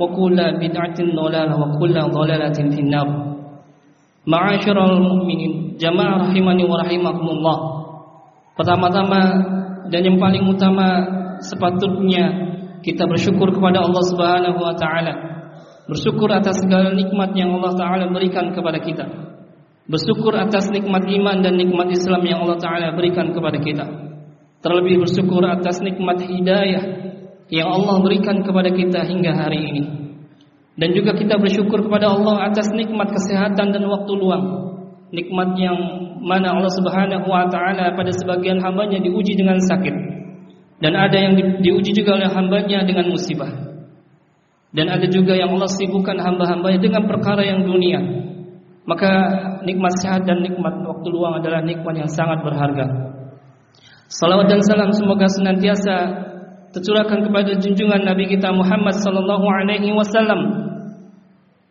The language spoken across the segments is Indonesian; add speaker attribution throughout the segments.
Speaker 1: وكل بدعة ضلالة وكل ضلالة في النار معاشر المؤمنين jamaah rahimani wa rahimakumullah pertama-tama dan yang paling utama sepatutnya kita bersyukur kepada Allah Subhanahu wa taala bersyukur atas segala nikmat yang Allah taala berikan kepada kita bersyukur atas nikmat iman dan nikmat Islam yang Allah taala berikan kepada kita terlebih bersyukur atas nikmat hidayah yang Allah berikan kepada kita hingga hari ini. Dan juga kita bersyukur kepada Allah atas nikmat kesehatan dan waktu luang. Nikmat yang mana Allah Subhanahu wa taala pada sebagian hambanya diuji dengan sakit. Dan ada yang di, diuji juga oleh hambanya dengan musibah. Dan ada juga yang Allah sibukkan hamba-hambanya dengan perkara yang dunia. Maka nikmat sehat dan nikmat waktu luang adalah nikmat yang sangat berharga. Salawat dan salam semoga senantiasa tercurahkan kepada junjungan Nabi kita Muhammad sallallahu alaihi wasallam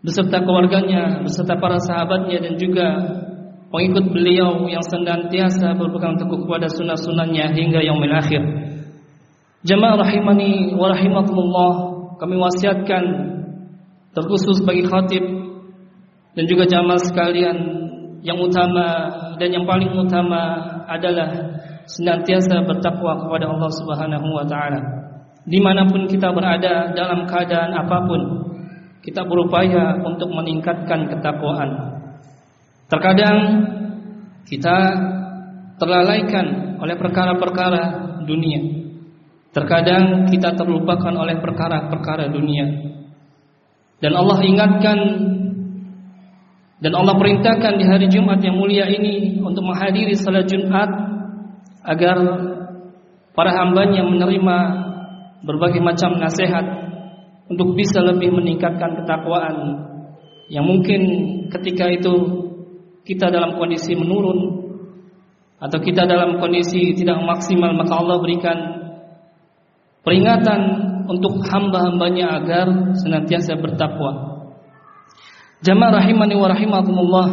Speaker 1: beserta keluarganya, beserta para sahabatnya dan juga pengikut beliau yang senantiasa berpegang teguh kepada sunnah-sunnahnya hingga yaumil akhir. Jamaah rahimani wa rahimakumullah, kami wasiatkan terkhusus bagi khatib dan juga jamaah sekalian yang utama dan yang paling utama adalah senantiasa bertakwa kepada Allah Subhanahu wa taala. Di mana pun kita berada dalam keadaan apa pun, kita berupaya untuk meningkatkan ketakwaan. Terkadang kita terlalaikan oleh perkara-perkara dunia. Terkadang kita terlupakan oleh perkara-perkara dunia. Dan Allah ingatkan dan Allah perintahkan di hari Jumat yang mulia ini untuk menghadiri salat Jumat agar para hambanya menerima berbagai macam nasihat untuk bisa lebih meningkatkan ketakwaan yang mungkin ketika itu kita dalam kondisi menurun atau kita dalam kondisi tidak maksimal maka Allah berikan peringatan untuk hamba-hambanya agar senantiasa bertakwa. Jamaah rahimani wa rahimakumullah.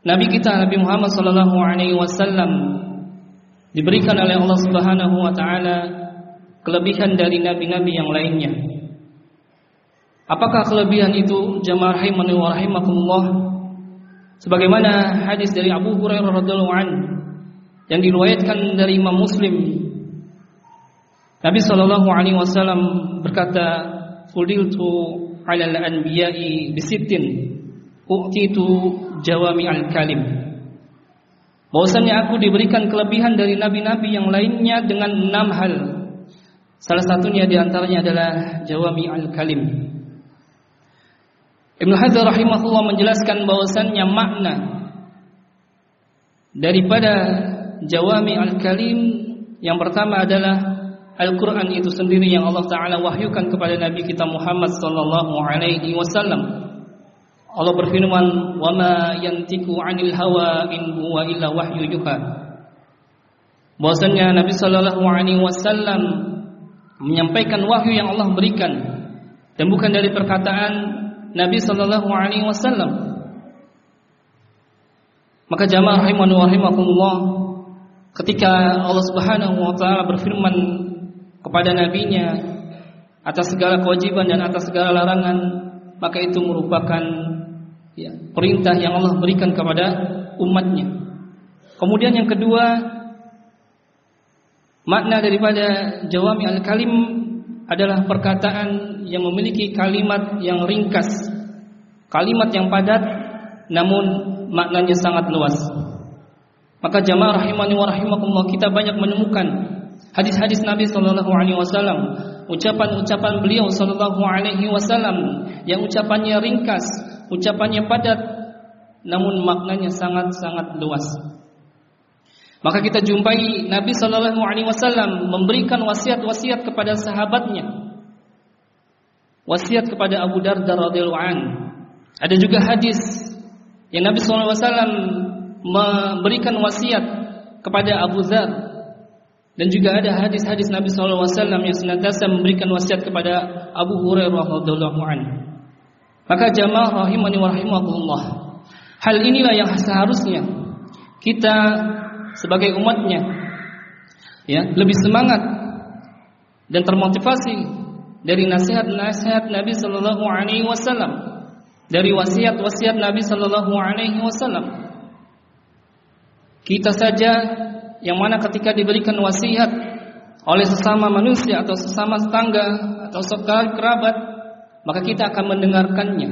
Speaker 1: Nabi kita Nabi Muhammad sallallahu alaihi wasallam diberikan oleh Allah Subhanahu wa taala kelebihan dari nabi-nabi yang lainnya. Apakah kelebihan itu jamaah rahimani wa rahimakumullah? Sebagaimana hadis dari Abu Hurairah radhiyallahu an yang diriwayatkan dari Imam Muslim. Nabi sallallahu alaihi wasallam berkata, "Fudiltu 'alal anbiya'i bisittin, u'titu jawami al-kalim." bahwasanya aku diberikan kelebihan dari nabi-nabi yang lainnya dengan enam hal. Salah satunya di antaranya adalah jawami al-kalim. Ibnu Hajar rahimahullah menjelaskan bahwasannya makna daripada jawami al-kalim yang pertama adalah Al-Quran itu sendiri yang Allah Ta'ala wahyukan kepada Nabi kita Muhammad Sallallahu Alaihi Wasallam Allah berfirman, "Wa ma yantiku 'anil hawa in huwa illa wahyu yuha." Bahwasanya Nabi sallallahu alaihi wasallam menyampaikan wahyu yang Allah berikan dan bukan dari perkataan Nabi sallallahu alaihi wasallam. Maka jamaah rahimani wa rahimakumullah ketika Allah Subhanahu wa taala berfirman kepada nabinya atas segala kewajiban dan atas segala larangan, maka itu merupakan ya, perintah yang Allah berikan kepada umatnya. Kemudian yang kedua, makna daripada jawami al-kalim adalah perkataan yang memiliki kalimat yang ringkas, kalimat yang padat, namun maknanya sangat luas. Maka jamaah rahimani wa rahimakumullah kita banyak menemukan hadis-hadis Nabi sallallahu alaihi wasallam, ucapan-ucapan beliau sallallahu alaihi wasallam yang ucapannya ringkas, ucapannya padat namun maknanya sangat-sangat luas. Maka kita jumpai Nabi sallallahu alaihi wasallam memberikan wasiat-wasiat kepada sahabatnya. Wasiat kepada Abu Darda radhiyallahu an. Ada juga hadis yang Nabi SAW memberikan wasiat kepada Abu Dhar dan juga ada hadis-hadis Nabi SAW yang senantiasa memberikan wasiat kepada Abu Hurairah radhiallahu anhu. Maka jamaah rahimani wa rahimakumullah. Hal inilah yang seharusnya kita sebagai umatnya ya lebih semangat dan termotivasi dari nasihat-nasihat Nabi sallallahu alaihi wasallam dari wasiat-wasiat Nabi Sallallahu Alaihi Wasallam. Kita saja yang mana ketika diberikan wasiat oleh sesama manusia atau sesama tetangga atau sekali kerabat, maka kita akan mendengarkannya.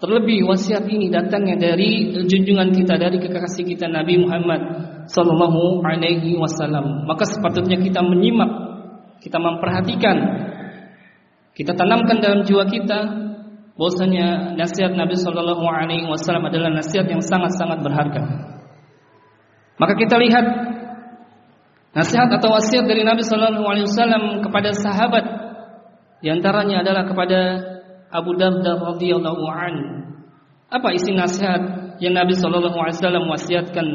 Speaker 1: Terlebih wasiat ini datangnya dari junjungan kita dari kekasih kita Nabi Muhammad Sallallahu Alaihi Wasallam. Maka sepatutnya kita menyimak, kita memperhatikan, kita tanamkan dalam jiwa kita bahwasanya nasihat Nabi Shallallahu Alaihi Wasallam adalah nasihat yang sangat-sangat berharga. Maka kita lihat nasihat atau wasiat dari Nabi Shallallahu Alaihi Wasallam kepada sahabat, di antaranya adalah kepada Abu Darda radhiyallahu an. Apa isi nasihat yang Nabi Shallallahu Alaihi Wasallam wasiatkan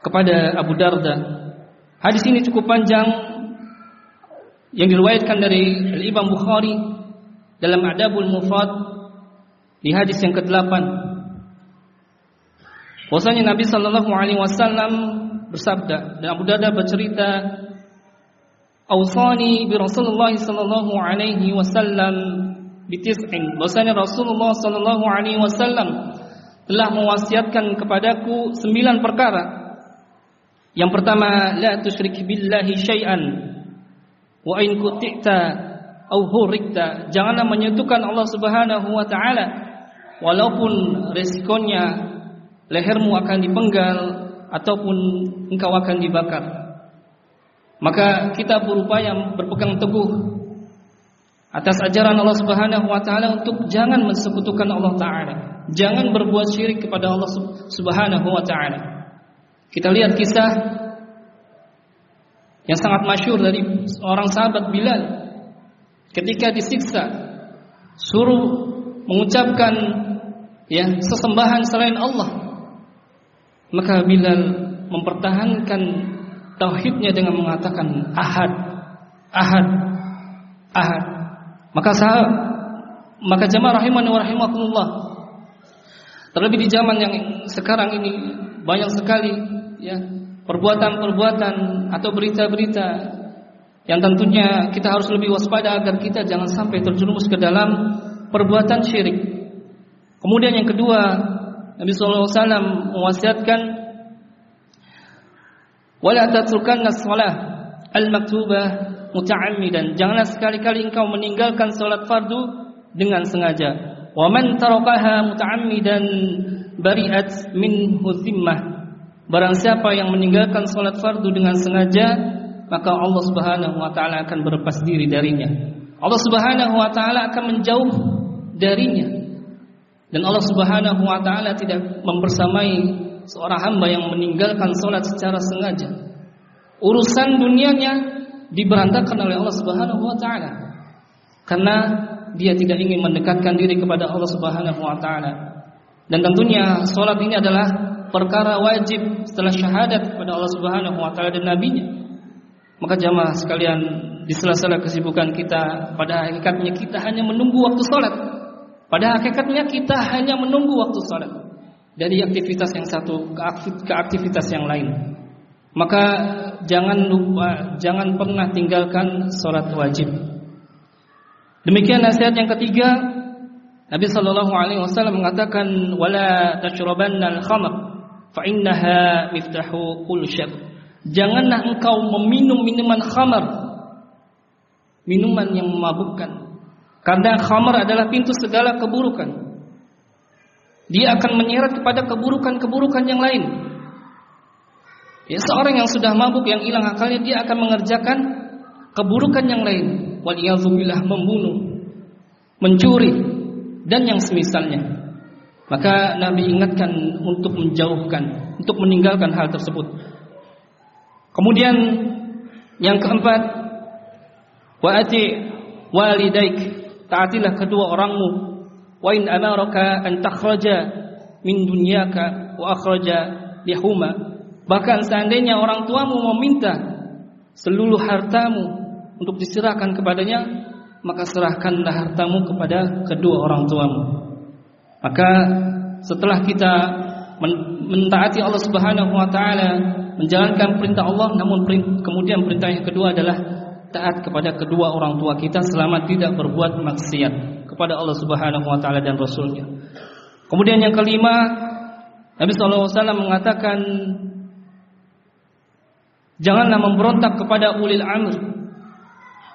Speaker 1: kepada Abu Darda? Hadis ini cukup panjang yang diriwayatkan dari Imam Bukhari dalam Adabul Mufrad di hadis yang ke-8 Bahwasanya Nabi sallallahu alaihi wasallam bersabda dan Abu Darda bercerita Ausani bi Rasulullah sallallahu alaihi wasallam bitis'in bahwasanya Rasulullah sallallahu alaihi wasallam telah mewasiatkan kepadaku sembilan perkara. Yang pertama, la tusyrik billahi syai'an. Wa in kuti'ta au hurikta. Janganlah menyentuhkan Allah Subhanahu wa taala. Walaupun resikonya lehermu akan dipenggal ataupun engkau akan dibakar maka kita berupaya berpegang teguh atas ajaran Allah Subhanahu wa taala untuk jangan mensekutukan Allah taala. Jangan berbuat syirik kepada Allah Subhanahu wa taala. Kita lihat kisah yang sangat masyur dari seorang sahabat Bilal. Ketika disiksa suruh mengucapkan ya sesembahan selain Allah. Maka Bilal mempertahankan tauhidnya dengan mengatakan ahad ahad ahad maka sah maka jamaah rahimani wa rahimakumullah terlebih di zaman yang sekarang ini banyak sekali ya perbuatan-perbuatan atau berita-berita yang tentunya kita harus lebih waspada agar kita jangan sampai terjerumus ke dalam perbuatan syirik. Kemudian yang kedua, Nabi sallallahu alaihi wasallam mewasiatkan wala tatrukanna shalah al-maktubah muta'ammidan. Janganlah sekali-kali engkau meninggalkan salat fardu dengan sengaja. Wa man tarakaha muta'ammidan bari'at minhu zimmah. Barang siapa yang meninggalkan salat fardu dengan sengaja maka Allah Subhanahu wa taala akan berlepas diri darinya. Allah Subhanahu wa taala akan menjauh darinya. Dan Allah Subhanahu wa taala tidak mempersamai seorang hamba yang meninggalkan salat secara sengaja. Urusan dunianya diberantakan oleh Allah Subhanahu wa taala. Karena dia tidak ingin mendekatkan diri kepada Allah Subhanahu wa taala. Dan tentunya salat ini adalah perkara wajib setelah syahadat kepada Allah Subhanahu wa taala dan nabinya. Maka jamaah sekalian di sela-sela kesibukan kita pada hakikatnya kita hanya menunggu waktu sholat. Pada hakikatnya kita hanya menunggu waktu sholat. Dari aktivitas yang satu ke aktivitas yang lain. Maka jangan lupa, jangan pernah tinggalkan sholat wajib. Demikian nasihat yang ketiga, Nabi Shallallahu Alaihi Wasallam mengatakan, "Wala tashrabanna al-khamr, fa innaha miftahu kull syar." Janganlah engkau meminum minuman khamar, minuman yang memabukkan. Karena khamar adalah pintu segala keburukan. Dia akan menyeret kepada keburukan-keburukan yang lain. Ya, seorang yang sudah mabuk yang hilang akalnya dia akan mengerjakan keburukan yang lain. Waliyadzubillah membunuh, mencuri, dan yang semisalnya. Maka Nabi ingatkan untuk menjauhkan, untuk meninggalkan hal tersebut. Kemudian yang keempat, waati walidaik, taatilah kedua orangmu. Wa in amaraka an takhraja min dunyaka wa akhraja lihuma. Bahkan seandainya orang tuamu meminta seluruh hartamu untuk diserahkan kepadanya, maka serahkanlah hartamu kepada kedua orang tuamu. Maka setelah kita mentaati Allah Subhanahu wa taala, menjalankan perintah Allah namun kemudian perintah yang kedua adalah taat kepada kedua orang tua kita selama tidak berbuat maksiat kepada Allah Subhanahu wa taala dan rasulnya. Kemudian yang kelima, Nabi sallallahu alaihi wasallam mengatakan janganlah memberontak kepada ulil amr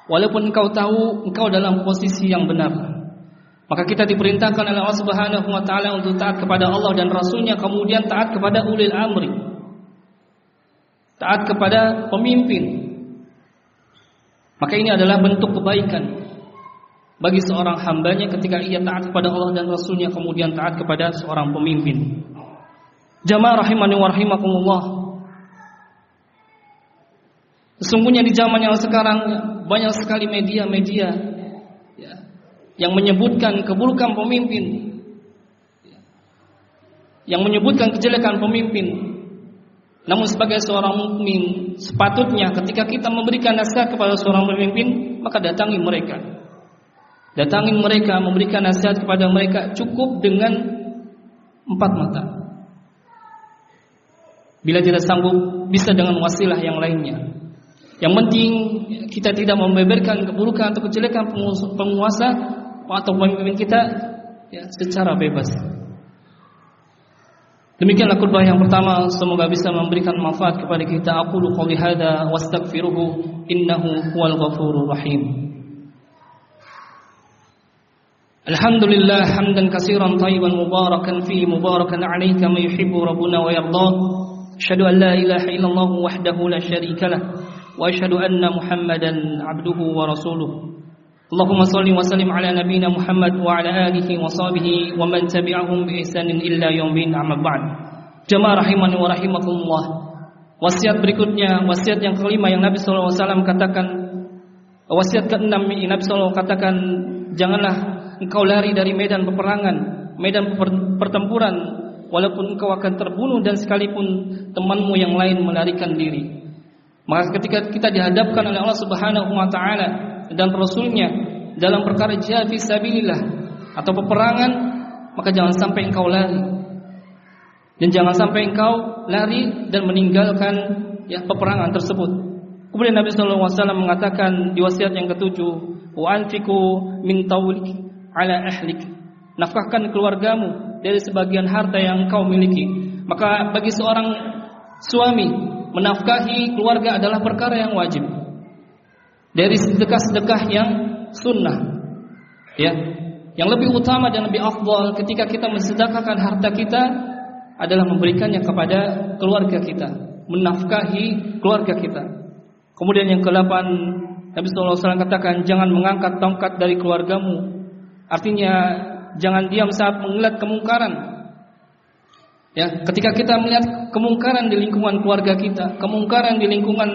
Speaker 1: walaupun engkau tahu engkau dalam posisi yang benar. Maka kita diperintahkan oleh Allah Subhanahu wa taala untuk taat kepada Allah dan Rasulnya kemudian taat kepada ulil amri. Taat kepada pemimpin. Maka ini adalah bentuk kebaikan bagi seorang hambanya ketika ia taat kepada Allah dan Rasulnya kemudian taat kepada seorang pemimpin. Jamaah rahimani wa rahimakumullah. Sesungguhnya di zaman yang sekarang banyak sekali media-media ya, yang menyebutkan keburukan pemimpin, ya, yang menyebutkan kejelekan pemimpin. Namun sebagai seorang mukmin sepatutnya ketika kita memberikan nasihat kepada seorang pemimpin maka datangi mereka. Datangi mereka memberikan nasihat kepada mereka cukup dengan empat mata. Bila tidak sanggup bisa dengan wasilah yang lainnya. Yang penting kita tidak membeberkan keburukan atau kejelekan penguasa atau pemimpin kita ya, secara bebas. Demikianlah khutbah yang pertama semoga bisa memberikan manfaat kepada kita. Aku qouli hadza wastaghfiruhu innahu huwal ghafurur rahim. الحمد لله حمدا كثيرا طيبا مباركا فيه مباركا عليه كما يحب ربنا ويرضاه أشهد أن لا إله إلا الله وحده لا شريك له وأشهد أن محمدا عبده ورسوله اللهم صل وسلم على نبينا محمد وعلى آله وصحبه ومن تبعهم بإحسان إلا يوم الدين أما بعد جماعة رحمني ورحمكم الله Wasiat berikutnya, wasiat yang kelima yang Nabi SAW katakan, wasiat keenam Nabi SAW katakan, janganlah engkau lari dari medan peperangan medan pertempuran walaupun engkau akan terbunuh dan sekalipun temanmu yang lain melarikan diri maka ketika kita dihadapkan oleh Allah Subhanahu wa taala dan rasulnya dalam perkara jihad fi sabilillah atau peperangan, maka jangan sampai engkau lari. Dan jangan sampai engkau lari dan meninggalkan ya peperangan tersebut. Kemudian Nabi sallallahu alaihi wasallam mengatakan di wasiat yang ketujuh, "Wa anfiqu min tawlik ala ahlik." Nafkahkan keluargamu dari sebagian harta yang engkau miliki. Maka bagi seorang suami menafkahi keluarga adalah perkara yang wajib. Dari sedekah-sedekah yang sunnah. Ya. Yang lebih utama dan lebih afdal ketika kita mensedekahkan harta kita adalah memberikannya kepada keluarga kita, menafkahi keluarga kita. Kemudian yang ke-8 Nabi sallallahu alaihi wasallam katakan jangan mengangkat tongkat dari keluargamu. Artinya jangan diam saat melihat kemungkaran Ya, ketika kita melihat kemungkaran di lingkungan keluarga kita, kemungkaran di lingkungan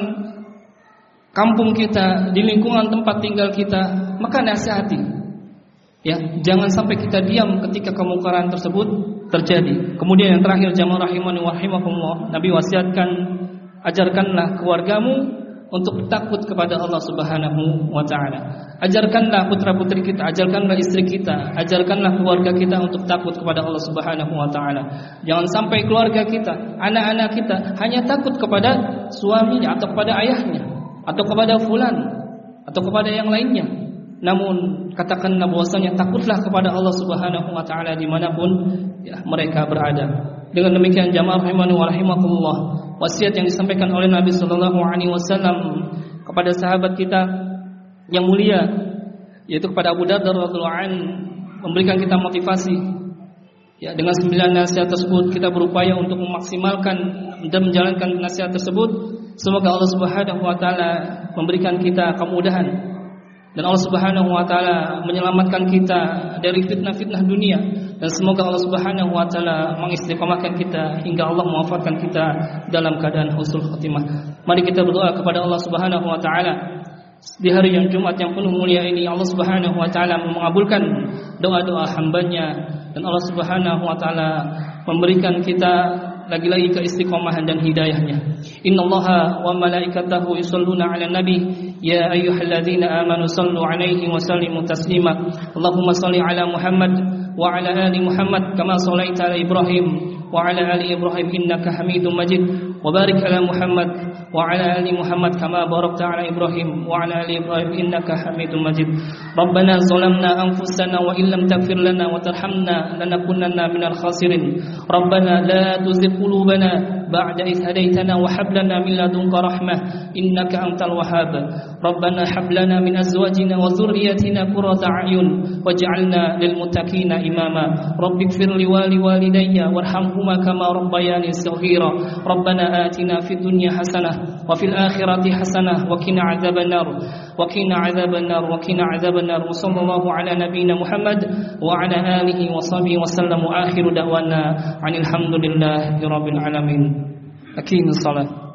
Speaker 1: kampung kita, di lingkungan tempat tinggal kita, maka nasihati. Ya, jangan sampai kita diam ketika kemungkaran tersebut terjadi. Kemudian yang terakhir jamaah rahimani wa rahimakumullah, Nabi wasiatkan ajarkanlah keluargamu untuk takut kepada Allah Subhanahu wa taala. Ajarkanlah putra-putri kita, ajarkanlah istri kita, ajarkanlah keluarga kita untuk takut kepada Allah Subhanahu wa taala. Jangan sampai keluarga kita, anak-anak kita hanya takut kepada suaminya atau kepada ayahnya atau kepada fulan atau kepada yang lainnya. Namun katakanlah bahwasanya takutlah kepada Allah Subhanahu wa taala dimanapun ya, mereka berada. Dengan demikian jamaah rahimani wa rahimakumullah, wasiat yang disampaikan oleh Nabi sallallahu alaihi wasallam kepada sahabat kita yang mulia yaitu kepada Abu Darda radhiyallahu an memberikan kita motivasi. Ya dengan sembilan nasihat tersebut kita berupaya untuk memaksimalkan dan menjalankan nasihat tersebut. Semoga Allah Subhanahu wa taala memberikan kita kemudahan dan Allah Subhanahu wa taala menyelamatkan kita dari fitnah-fitnah dunia. Dan semoga Allah Subhanahu wa taala mengistiqomahkan kita hingga Allah mewafatkan kita dalam keadaan husnul khatimah. Mari kita berdoa kepada Allah Subhanahu wa taala. Di hari yang Jumat yang penuh mulia ini Allah Subhanahu wa taala mengabulkan doa-doa hambanya. Dan Allah Subhanahu wa taala memberikan kita lagi-lagi keistiqomahan dan hidayahnya. Innallaha wa malaikatahu yusalluna 'alan nabi ya ayyuhalladzina amanu sallu 'alaihi wa sallimu taslima. Allahumma salli 'ala Muhammad wa 'ala ali Muhammad kama shallaita 'ala Ibrahim wa 'ala ali Ibrahim innaka Hamidum Majid. وبارك على محمد وعلى آل محمد كما باركت على إبراهيم وعلى آل إبراهيم إنك حميد مجيد. ربنا ظلمنا أنفسنا وإن لم تغفر لنا وترحمنا لنكونن من الخاسرين. ربنا لا تزغ قلوبنا بعد إذ هديتنا وهب لنا من لدنك رحمة إنك أنت الوهاب. ربنا هب لنا من أزواجنا وذريتنا قرة أعين واجعلنا للمتقين إماما. رب اغفر لي ولوالدي وارحمهما كما ربياني صغيرا. ربنا آتنا في الدنيا حسنة وفي الآخرة حسنة وقنا عذاب النار. وقنا عذاب النار وقنا عذاب النار. وصلى الله على نبينا محمد وعلى آله وصحبه وسلم. وآخر دعوانا عن الحمد لله رب العالمين. أكيد الصلاة.